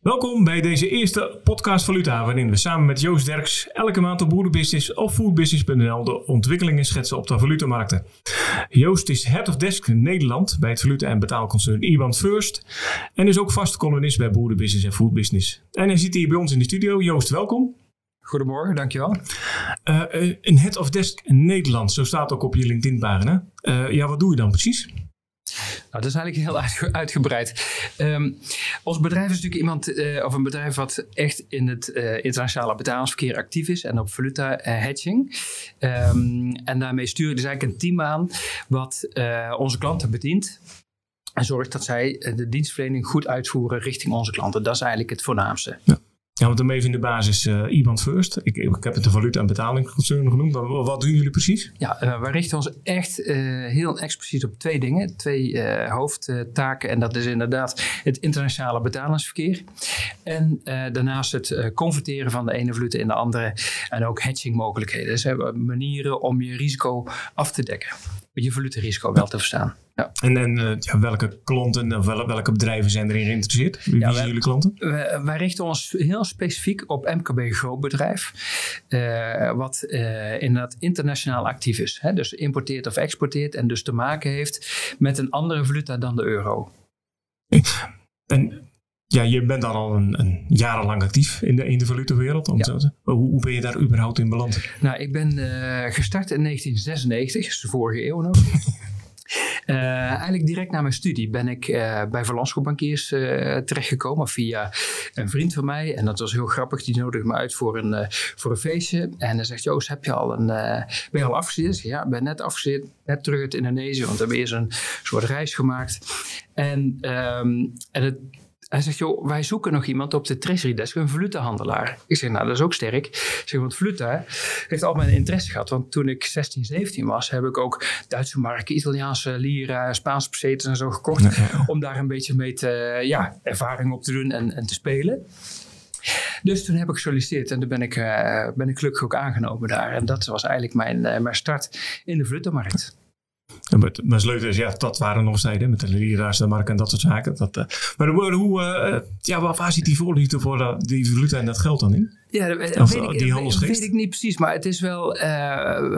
Welkom bij deze eerste podcast Valuta, waarin we samen met Joost Derks elke maand op boerenbusiness of foodbusiness.nl de ontwikkelingen schetsen op de valutamarkten. Joost is Head of Desk Nederland bij het valuta- en betaalconcern IBAN First en is ook vast columnist bij boerenbusiness en foodbusiness. En hij zit hier bij ons in de studio. Joost, welkom. Goedemorgen, dankjewel. Uh, een Head of Desk Nederland, zo staat ook op je LinkedIn-pagina. Uh, ja, wat doe je dan precies? Nou, dat is eigenlijk heel uitgebreid. Um, ons bedrijf is natuurlijk iemand, uh, of een bedrijf wat echt in het uh, internationale betalingsverkeer actief is en op valuta uh, hedging. Um, en daarmee sturen we dus eigenlijk een team aan wat onze klanten bedient. En zorgt dat zij de dienstverlening goed uitvoeren richting onze klanten. Dat is eigenlijk het voornaamste. Ja. Ja, want dan even in de basis uh, IBAN First. Ik, ik heb het de valuta- en betalingsconcern genoemd. Wat, doen jullie precies? Ja, uh, wij richten ons echt uh, heel expliciet op twee dingen. Twee hoofdtaken. En dat is inderdaad het internationale betalingsverkeer. En daarnaast het converteren van de ene valuta in de andere. En ook hedging mogelijkheden. Dus manieren om je risico af te dekken. Je valutarisico wel te verstaan. Ja. En, en ja, welke klanten of welke bedrijven zijn erin geïnteresseerd? Wie, ja, zijn jullie klanten? Wij, wij, richten ons heel specifiek op MKB grootbedrijf. Uh, wat uh, inderdaad internationaal actief is. Hè? Dus importeert of exporteert en dus te maken heeft met een andere valuta dan de euro. En ja, je bent dan al een, een jarenlang actief in de, in de valutewereld. Ja. Hoe, hoe, ben je daar überhaupt in beland? Nou, ik ben uh, gestart in 1996, dus de vorige eeuw nog. Uh, eigenlijk direct na mijn studie ben ik uh, bij Verlandsco Bankiers uh, terechtgekomen via een vriend van mij. En dat was heel grappig. Die nodigde me uit voor een, voor een feestje. En hij zegt, Joost, heb je al een, ben je al afgestudeerd? Ja, ik ben net afgestudeerd, net terug uit Indonesië. Want we hebben eerst een soort reis gemaakt. En, um, en het hij zegt, joh, wij zoeken nog iemand op de treasury desk, een valutahandelaar. Ik zeg, nou, dat is ook sterk. Ik zeg, want valuta heeft al mijn interesse gehad. Want toen ik 16, 17 was, heb ik ook Duitse marken, Italiaanse lira, Spaanse pesetas en zo gekocht. Ja, ja. Om daar een beetje mee te, ja, ervaring op te doen en, en te spelen. Dus toen heb ik gesolliciteerd en toen ben ik, uh, ben ik gelukkig ook aangenomen daar. En dat was eigenlijk mijn, uh, mijn start in de valutamarkt. Maar, maar het leuke is, ja, dat waren nog steeds met de lira's, de mark en dat soort zaken. Dat, uh, maar hoe, uh, ja, waar, waar zit die voorliefde voor uh, die valuta en dat geld dan in? Ja, dat, of, weet, ik, die weet ik niet precies, maar het is wel,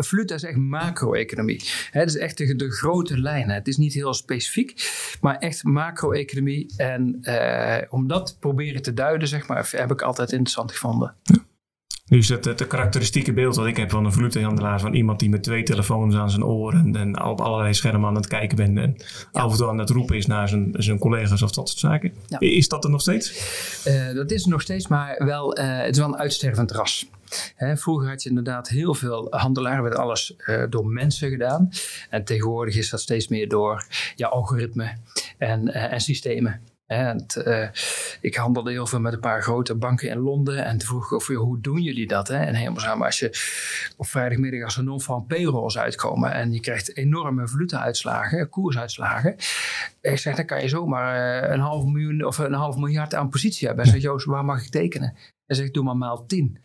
valuta is echt macro-economie. Het is echt de, de, grote lijnen. Het is niet heel specifiek, maar echt macro-economie. En om dat proberen te duiden, zeg maar, heb ik altijd interessant gevonden. Ja. Nu is het, het karakteristieke beeld wat ik heb van een valutehandelaar van iemand die met twee telefoons aan zijn oren en, op allerlei schermen aan het kijken bent en ja. af en toe aan het roepen is naar zijn, zijn collega's of dat soort zaken. Ja. Is dat er nog steeds? Uh, dat is er nog steeds, maar wel, uh, het is wel een uitstervend ras. Hè, vroeger had je inderdaad heel veel handelaren, werd alles uh, door mensen gedaan. En tegenwoordig is dat steeds meer door ja, algoritmen en, en systemen. En uh, ik handelde heel veel met een paar grote banken in Londen. En toen vroeg ik over, hoe doen jullie dat? Hè? En helemaal samen, als je op vrijdagmiddag als er non-farm payrolls uitkomen... en je krijgt enorme valuta-uitslagen, koersuitslagen... ik zeg, dan kan je zomaar uh, een half miljoen of een half miljard aan positie hebben. En zeg Joost, waar mag ik tekenen? En zeg doe maar maal tien.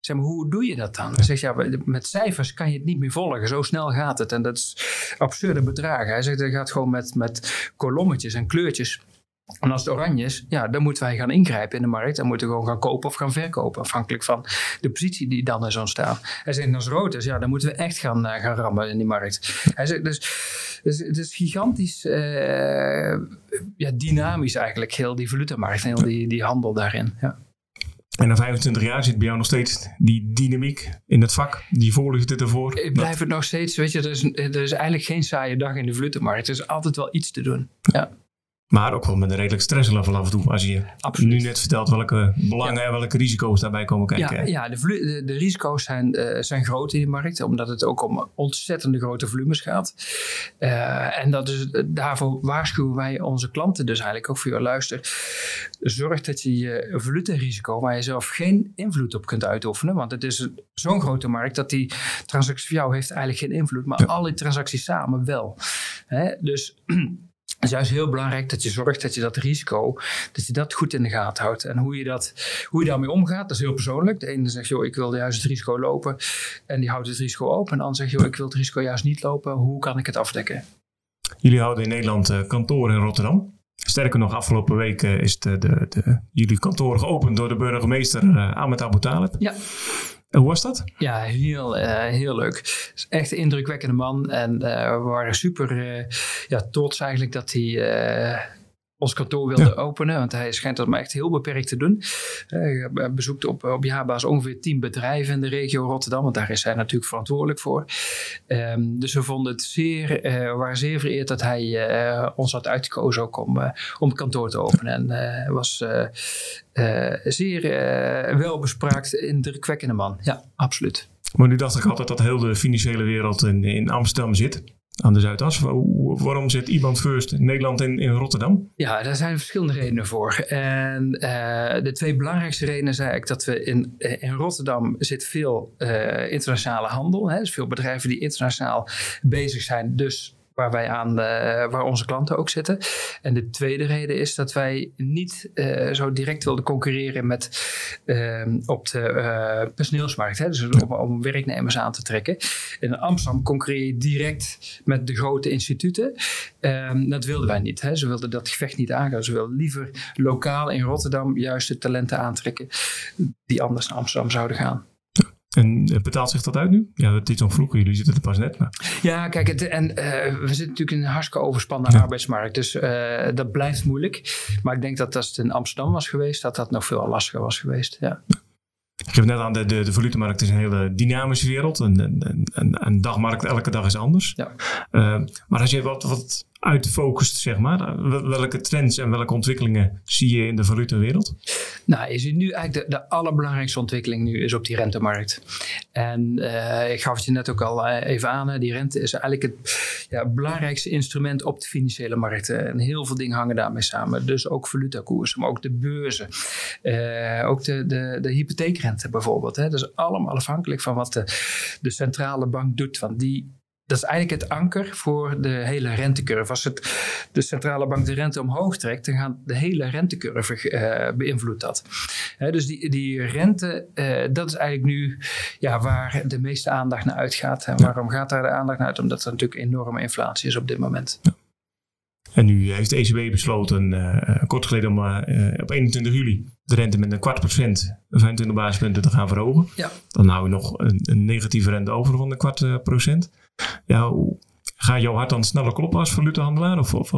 Zeg maar, hoe doe je dat dan? Dan zeg ja, met cijfers kan je het niet meer volgen. Zo snel gaat het. En dat is absurde bedragen. Hij zegt, dat gaat gewoon met, met kolommetjes en kleurtjes... En als het oranje is, ja, dan moeten wij gaan ingrijpen in de markt. Dan moeten we gewoon gaan kopen of gaan verkopen. Afhankelijk van de positie die dan is ontstaan. Hij zegt, als het rood is, ja, dan moeten we echt gaan, uh, gaan rammen in die markt. Hij zegt, dus, dus het is gigantisch uh, ja, dynamisch eigenlijk, heel die valutamarkt en heel die, die handel daarin. Ja. En na 25 jaar zit bij jou nog steeds die dynamiek in het vak, die voorliefde ervoor. Ik blijf het nog steeds, weet je, er is, er is eigenlijk geen saaie dag in de valutamarkt. Er is altijd wel iets te doen. Ja. Maar ook wel met een redelijk stresslevel af en toe. Als je Absoluut. nu net vertelt welke belangen en welke risico's daarbij komen kijken. Ja, ja de, de, de, risico's zijn, uh, zijn groot in de markt. Omdat het ook om ontzettende grote volumes gaat. Uh, en dat is, daarvoor waarschuwen wij onze klanten dus eigenlijk ook voor luister. Zorg dat je je valutarisico, waar je zelf geen invloed op kunt uitoefenen. Want het is zo'n grote markt dat die transactie voor jou heeft eigenlijk geen invloed. Maar ja. alle transacties samen wel. Hè? Dus... Het is juist heel belangrijk dat je zorgt dat je dat risico, dat je dat goed in de gaten houdt. En hoe je, dat, hoe je daarmee omgaat, dat is heel persoonlijk. De ene zegt, joh, ik wil juist het risico lopen. En die houdt het risico open. En de ander zegt, joh, ik wil het risico juist niet lopen. Hoe kan ik het afdekken? Jullie houden in Nederland uh, kantoor in Rotterdam. Sterker nog, afgelopen week is de, de, de, jullie kantoor geopend door de burgemeester uh, Ahmed Abu Talib. Ja. Hoe was dat? Ja, heel, uh, heel leuk. Echt een indrukwekkende man. En uh, we waren super ja, trots eigenlijk dat hij ons kantoor wilde openen. Want hij schijnt dat maar echt heel beperkt te doen. Uh, hij bezoekt op, op jaarbasis ongeveer tien bedrijven in de regio Rotterdam. Want daar is hij natuurlijk verantwoordelijk voor. Um, dus we vonden het zeer, uh, waren zeer vereerd dat hij uh, ons had uitgekozen ook om, om het kantoor te openen. En was zeer welbespraakt, indrukwekkende man. Ja, absoluut. Maar nu dacht ik altijd dat heel de financiële wereld in, in Amsterdam zit aan de Zuidas. Waarom zit iemand First Nederland in, in Rotterdam? Ja, daar zijn verschillende redenen voor. En uh, de twee belangrijkste redenen zijn eigenlijk dat we in, eh, in Rotterdam zit veel uh, internationale handel. Hè, dus veel bedrijven die internationaal bezig zijn. Dus waar wij aan, uh, waar onze klanten ook zitten. En de tweede reden is dat wij niet uh, zo direct wilden concurreren met uh, op de personeelsmarkt. Hè? Dus om, om, werknemers aan te trekken. In Amsterdam concurreer je direct met de grote instituten. Ehm, dat wilden wij niet. Hè? Ze wilden dat gevecht niet aangaan. Ze wilden liever lokaal in Rotterdam juist de talenten aantrekken die anders naar Amsterdam zouden gaan. En eh, betaalt zich dat uit nu? Ja, het is nog vroeger, jullie zitten er pas net. Maar... Ja, kijk, het, en uh, we zitten natuurlijk in een hartstikke overspannen ja. arbeidsmarkt. Dus uh, dat blijft moeilijk. Maar ik denk dat als het in Amsterdam was geweest, dat dat nog veel lastiger was geweest. Ja. Ik geef net aan, de, de, de valutemarkt is een hele dynamische wereld. Een, een, een, een dagmarkt elke dag is anders. Ja. Uh, maar als je wat, wat uitfocust, zeg maar, welke trends en welke ontwikkelingen zie je in de valutewereld? Nou, ziet nu eigenlijk de, de allerbelangrijkste ontwikkeling nu is op die rentemarkt. En uh, ik gaf het je net ook al uh, even aan, die rente is eigenlijk het ja, belangrijkste instrument op de financiële markten. En heel veel dingen hangen daarmee samen. Dus ook valutakoersen, maar ook de beurzen. ook de, de, de hypotheekrente bijvoorbeeld. Hè. Dat is allemaal afhankelijk van wat de, de centrale bank doet. Want die dat is eigenlijk het anker voor de hele rentecurve. Als het, de centrale bank de rente omhoog trekt, dan gaat de hele rentecurve uh, beïnvloedt dat. dus die, die rente, uh, dat is eigenlijk nu ja, waar de meeste aandacht naar uitgaat. En waarom gaat daar de aandacht naar uit? Omdat er natuurlijk enorme inflatie is op dit moment. Ja. En nu heeft de ECB besloten, uh, kort geleden, om op 21 juli de rente met een kwart procent, 25 basispunten te gaan verhogen. Ja. Dan hou je nog een, een negatieve rente over van een kwart procent ja, ga jouw hart dan sneller kloppen als valutehandelaar? Of, of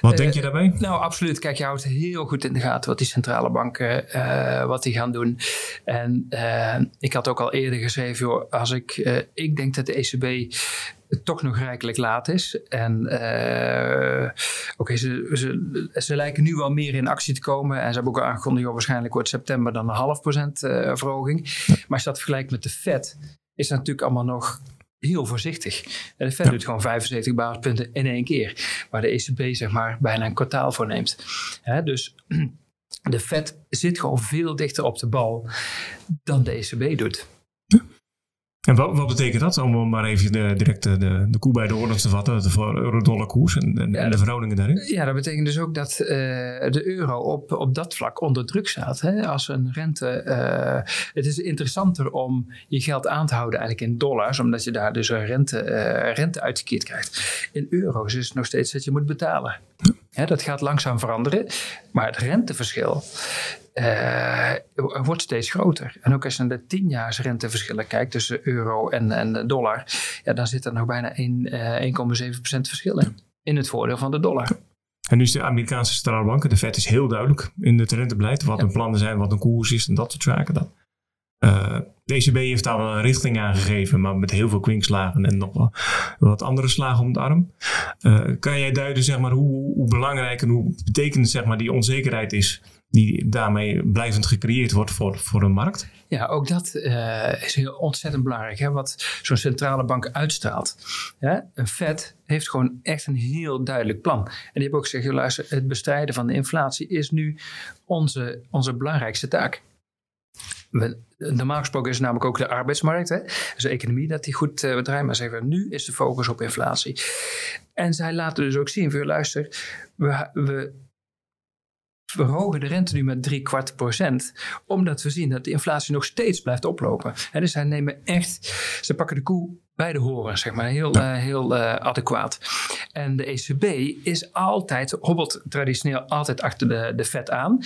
wat denk je eh, daarbij? Nou, absoluut. Kijk, je houdt heel goed in de gaten wat die centrale banken uh, wat die gaan doen. En uh, ik had ook al eerder geschreven, joh, als ik, ik denk dat de ECB toch nog rijkelijk laat is. En oké, okay, ze, ze, ze, lijken nu wel meer in actie te komen. En ze hebben ook aangekondigd, joh, waarschijnlijk wordt september dan een half procent verhoging. Maar als je dat vergelijkt met de Fed, is dat natuurlijk allemaal nog heel voorzichtig. En de Fed ja. doet gewoon 75 basispunten in één keer. Waar de ECB zeg maar bijna een kwartaal voor neemt. dus de Fed zit gewoon veel dichter op de bal dan de ECB doet. En wat, wat, betekent dat? Om maar even de, direct de, de koe bij de orde te vatten, de euro-dollar koers en, en, ja, de verhoudingen daarin. Ja, dat betekent dus ook dat uh, de euro op, op dat vlak onder druk staat. Hè? Als een rente. Uh, het is interessanter om je geld aan te houden eigenlijk in dollars, omdat je daar dus een rente, uh, rente uitgekeerd krijgt. In euro's is het nog steeds dat je moet betalen. Ja, dat gaat langzaam veranderen. Maar het renteverschil uh, wordt steeds groter. En ook als je naar de tienjaars renteverschillen kijkt tussen euro en, en dollar, ja, dan zit er nog bijna 1,7% uh, verschil in. In het voordeel van de dollar. En nu is de Amerikaanse centrale bank, de Fed is heel duidelijk in het rentebeleid. Wat hun plannen zijn, wat een koers is en dat soort zaken. Dan. De ECB heeft daar wel een richting aangegeven, maar met heel veel kwinkslagen en nog wel wat andere slagen om de arm. Uh, kan jij duiden zeg maar, hoe, hoe belangrijk en hoe betekend zeg maar, die onzekerheid is die daarmee blijvend gecreëerd wordt voor, voor een markt? Ja, ook dat uh, is heel ontzettend belangrijk. Hè? Wat zo'n centrale bank uitstraalt. Een Fed heeft gewoon echt een heel duidelijk plan. En die hebben ook gezegd, luister, het bestrijden van de inflatie is nu onze, onze belangrijkste taak. We, normaal gesproken is het namelijk ook de arbeidsmarkt. Hè? Dus de economie dat die goed uh, draait. Maar nu is de focus op inflatie. En zij laten dus ook zien, voor luister, we, we verhogen de rente nu met drie kwart procent, omdat we zien dat de inflatie nog steeds blijft oplopen. En dus zij nemen echt, ze pakken de koe bij de horen, zeg maar, heel, uh, heel uh, adequaat. En de ECB is altijd, hobbelt traditioneel altijd achter de, de vet aan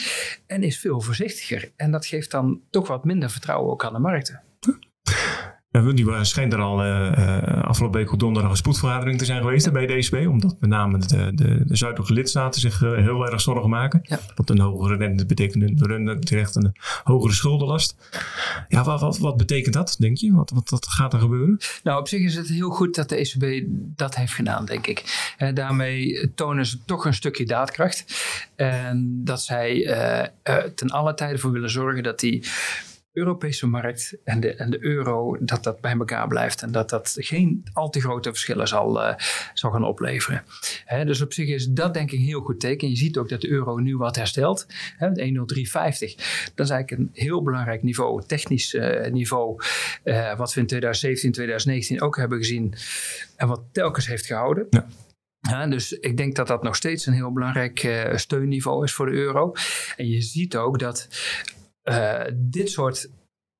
en is veel voorzichtiger. En dat geeft dan toch wat minder vertrouwen ook aan de markten. Die schijnt er al uh, afgelopen week op donderdag een spoedvergadering te zijn geweest bij de ECB. Omdat met name de, de, de zuidelijke lidstaten zich uh, heel erg zorgen maken. Ja. Want een hogere rente betekent een, terecht een hogere schuldenlast. Ja, wat, wat, wat, betekent dat, denk je? Wat, wat, wat gaat er gebeuren? Nou, op zich is het heel goed dat de ECB dat heeft gedaan, denk ik. En daarmee tonen ze toch een stukje daadkracht. En dat zij ten alle tijden voor willen zorgen dat die Europese markt en de, en de euro, dat dat bij elkaar blijft en dat dat geen al te grote verschillen zal, uh, zal gaan opleveren. dus op zich is dat denk ik een heel goed teken. Je ziet ook dat de euro nu wat herstelt. He, 1,0350, dat is eigenlijk een heel belangrijk niveau, technisch uh, niveau, uh, wat we in 2017, 2019 ook hebben gezien en wat telkens heeft gehouden. Ja. Ja, dus ik denk dat dat nog steeds een heel belangrijk uh, steunniveau is voor de euro. En je ziet ook dat uh, dit soort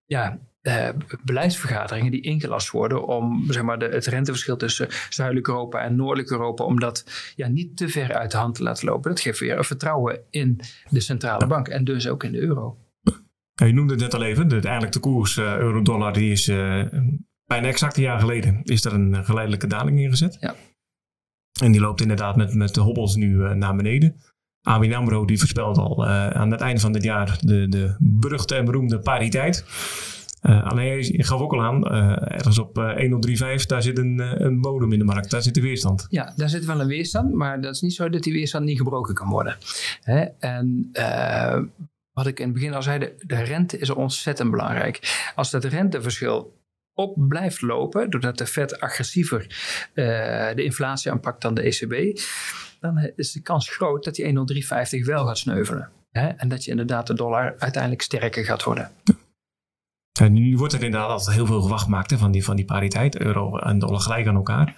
ja, uh, beleidsvergaderingen die ingelast worden om zeg maar, de, het renteverschil tussen Zuidelijk Europa en Noordelijk Europa, om dat ja, niet te ver uit de hand te laten lopen. Dat geeft weer een vertrouwen in de centrale bank en dus ook in de euro. Ja, je noemde het net al even, de, eigenlijk de koers uh, euro-dollar die is bijna exact een jaar geleden is er een geleidelijke daling ingezet. Ja. En die loopt inderdaad met, met de hobbels nu naar beneden. ABN AMRO die voorspelt al uh, aan het einde van dit jaar de, de beruchte en beroemde pariteit. Uh, alleen je gaf ook al aan, uh, ergens op 1035, daar zit een, een bodem in de markt, daar zit de weerstand. Ja, daar zit wel een weerstand, maar dat is niet zo dat die weerstand niet gebroken kan worden. Hè? En wat ik in het begin al zei, de, de rente is ontzettend belangrijk. Als dat renteverschil op blijft lopen, doordat de Fed agressiever de inflatie aanpakt dan de ECB, dan is de kans groot dat die 10350 wel gaat sneuvelen. Hè? En dat je inderdaad de dollar uiteindelijk sterker gaat worden. Nu wordt er inderdaad altijd heel veel gewacht gemaakt van, die, van die pariteit, euro en dollar gelijk aan elkaar.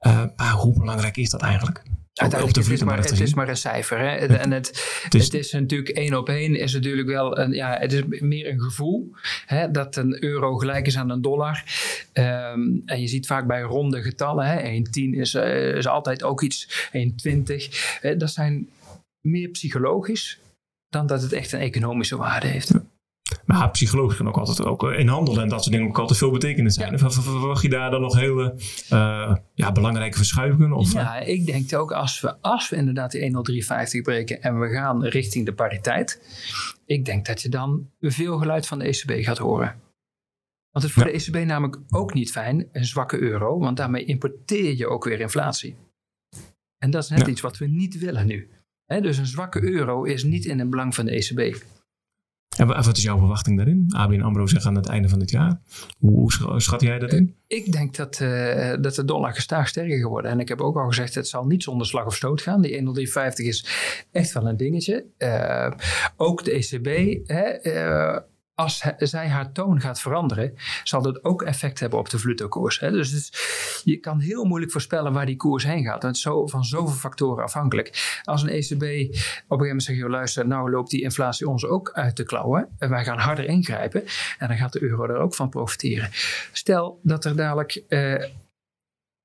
Uh, maar hoe belangrijk is dat eigenlijk? Uiteindelijk het is, maar, het is maar een cijfer. Hè? En het, het, is, het is natuurlijk één op één is natuurlijk wel een, ja, het is meer een gevoel hè, dat een euro gelijk is aan een dollar. Um, en je ziet vaak bij ronde getallen, 1,10 is, uh, is altijd ook iets, 1,20. Uh, dat zijn meer psychologisch dan dat het echt een economische waarde heeft. Maar psychologisch kan ook altijd ook eh, in handel en dat soort dingen ook altijd veel betekenend zijn. Ja. Verwacht je daar dan nog hele uh, ja, belangrijke verschuivingen? Of? Ja, ik denk ook als we, als we inderdaad die 10350 breken en we gaan richting de pariteit. Ik denk dat je dan veel geluid van de ECB gaat horen. Want het is voor de ECB namelijk ook niet fijn, een zwakke euro, want daarmee importeer je ook weer inflatie. En dat is net iets wat we niet willen nu. dus een zwakke euro is niet in het belang van de ECB. En wat is jouw verwachting daarin? ABN AMRO zegt aan het einde van dit jaar. Hoe schat jij dat in? Ik denk dat, uh, dat de dollar gestaag sterker geworden. En ik heb ook al gezegd, het zal niet zonder slag of stoot gaan. Die 1,350 is echt wel een dingetje. Uh, ook de ECB, hè, als zij haar toon gaat veranderen, zal dat ook effect hebben op de valuta-koers. Dus je kan heel moeilijk voorspellen waar die koers heen gaat. het is zo, van zoveel factoren afhankelijk. Als een ECB op een gegeven moment zegt, luister, nou loopt die inflatie ons ook uit de klauwen. En wij gaan harder ingrijpen. En dan gaat de euro er ook van profiteren. Stel dat er dadelijk... Eh,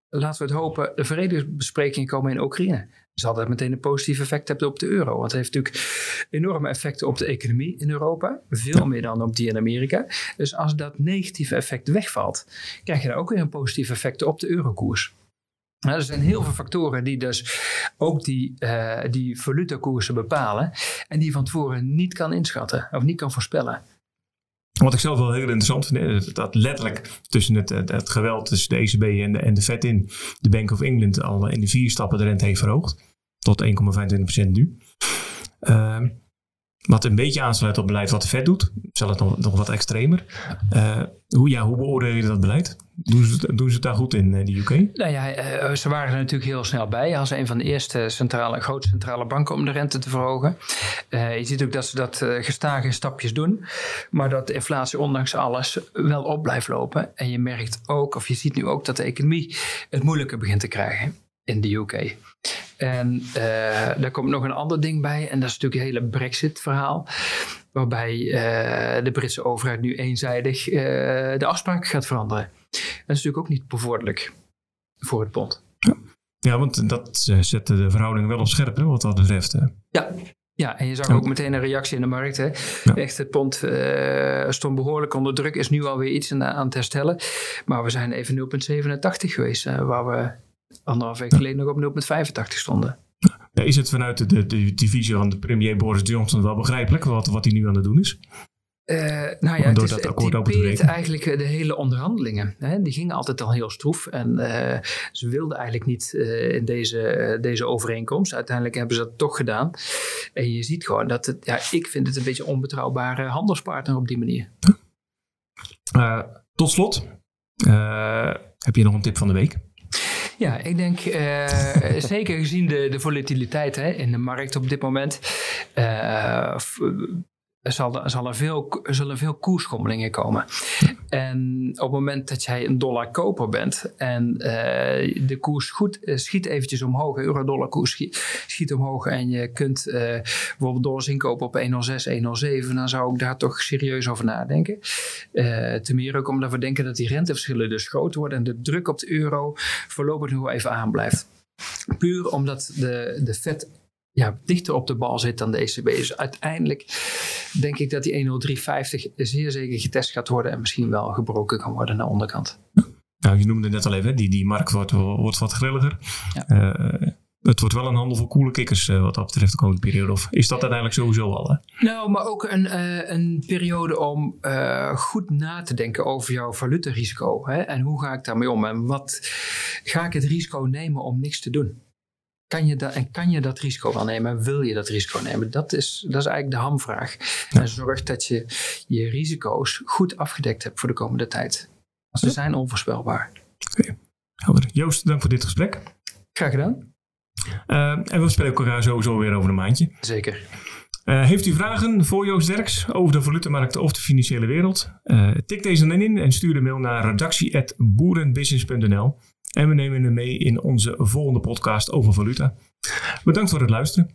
laten we het hopen, de vredesbesprekingen komen in Oekraïne zal dat meteen een positief effect hebben op de euro. Want het heeft natuurlijk enorme effecten op de economie in Europa. Veel meer dan op die in Amerika. Dus als dat negatieve effect wegvalt, krijg je daar ook weer een positief effect op de eurokoers. Nou, er zijn heel veel factoren die dus ook die, uh, die valutakoersen bepalen. En die van tevoren niet kan inschatten of niet kan voorspellen. Wat ik zelf wel heel interessant vind, is dat letterlijk tussen het, het, geweld tussen de ECB en de, en de Fed in, de Bank of England al in de vier stappen de rente heeft verhoogd. Tot 1,25% nu. Uh, wat een beetje aansluit op het beleid wat de Fed doet. Zelfs nog, nog wat extremer. Uh, hoe, ja, hoe beoordeel je dat beleid? Doen ze, doen ze het daar goed in, uh, de UK? Nou ja, uh, ze waren er natuurlijk heel snel bij. Als een van de eerste centrale, grote centrale banken om de rente te verhogen. je ziet ook dat ze dat gestage stapjes doen. Maar dat de inflatie ondanks alles wel op blijft lopen. En je merkt ook, of je ziet nu ook dat de economie het moeilijker begint te krijgen. In de UK. En uh, daar komt nog een ander ding bij, en dat is natuurlijk het hele Brexit-verhaal. Waarbij uh, de Britse overheid nu eenzijdig uh, de afspraken gaat veranderen. Dat is natuurlijk ook niet bevorderlijk voor het pond. Ja, ja want dat zet de verhouding wel op scherp, hè, wat dat betreft. Ja, ja, en je zag ook meteen een reactie in de markt. Hè. Echt, het pond uh, stond behoorlijk onder druk, is nu alweer iets aan, aan het herstellen. Maar we zijn even 0,87 geweest, uh, waar we anderhalf week geleden nog op 0,85 stonden. Ja, is het vanuit de, de, de divisie van de premier Boris Johnson wel begrijpelijk wat, wat hij nu aan het doen is? Uh, nou ja, het, is, het typeert eigenlijk eh, de hele onderhandelingen. Hè? Die gingen altijd al heel stroef. En uh, ze wilden eigenlijk niet uh, in deze, deze overeenkomst. Uiteindelijk hebben ze dat toch gedaan. En je ziet gewoon dat het, ja, ik vind het een beetje een onbetrouwbare handelspartner op die manier. tot slot, heb je nog een tip van de week? Ja, ik denk uh, zeker gezien de, de volatiliteit hè, in de markt op dit moment. Uh, zal zal er veel, zullen veel koersschommelingen komen. En op het moment dat jij een dollar koper bent en uh, de koers goed, schiet eventjes omhoog, euro-dollar koers schiet, omhoog en je kunt uh, bijvoorbeeld dollars inkopen op 106, 107, dan zou ik daar toch serieus over nadenken. Ten meer ook omdat we denken dat die renteverschillen dus groter worden en de druk op de euro voorlopig nog even aanblijft. Puur omdat de, de Fed ja, dichter op de bal zit dan de ECB. Dus uiteindelijk denk ik dat die 10350 zeer zeker getest gaat worden en misschien wel gebroken kan worden naar de onderkant. Nou, je noemde net al even, die, die markt wordt, wordt wat grilliger. Ja. Uh, het wordt wel een handel voor koele kikkers uh, wat dat betreft de komende periode. Of is dat uiteindelijk sowieso al? Hè? Nou, maar ook een, uh, een periode om goed na te denken over jouw valutarisico. Hè? En hoe ga ik daarmee om? En wat ga ik het risico nemen om niks te doen? Kan je, dat, en kan je dat risico wel nemen? Wil je dat risico nemen? Dat is, dat is eigenlijk de hamvraag. En zorg dat je je risico's goed afgedekt hebt voor de komende tijd. Ze zijn onvoorspelbaar. Oké, helder. Joost, dank voor dit gesprek. Graag gedaan. Uh, en we spreken elkaar sowieso weer over een maandje. Zeker. Uh, heeft u vragen voor Joost Derks over de valutamarkten of de financiële wereld? Uh, tik deze dan in en stuur de mail naar redactie.boerenbusiness.nl. En we nemen hem mee in onze volgende podcast over valuta. Bedankt voor het luisteren.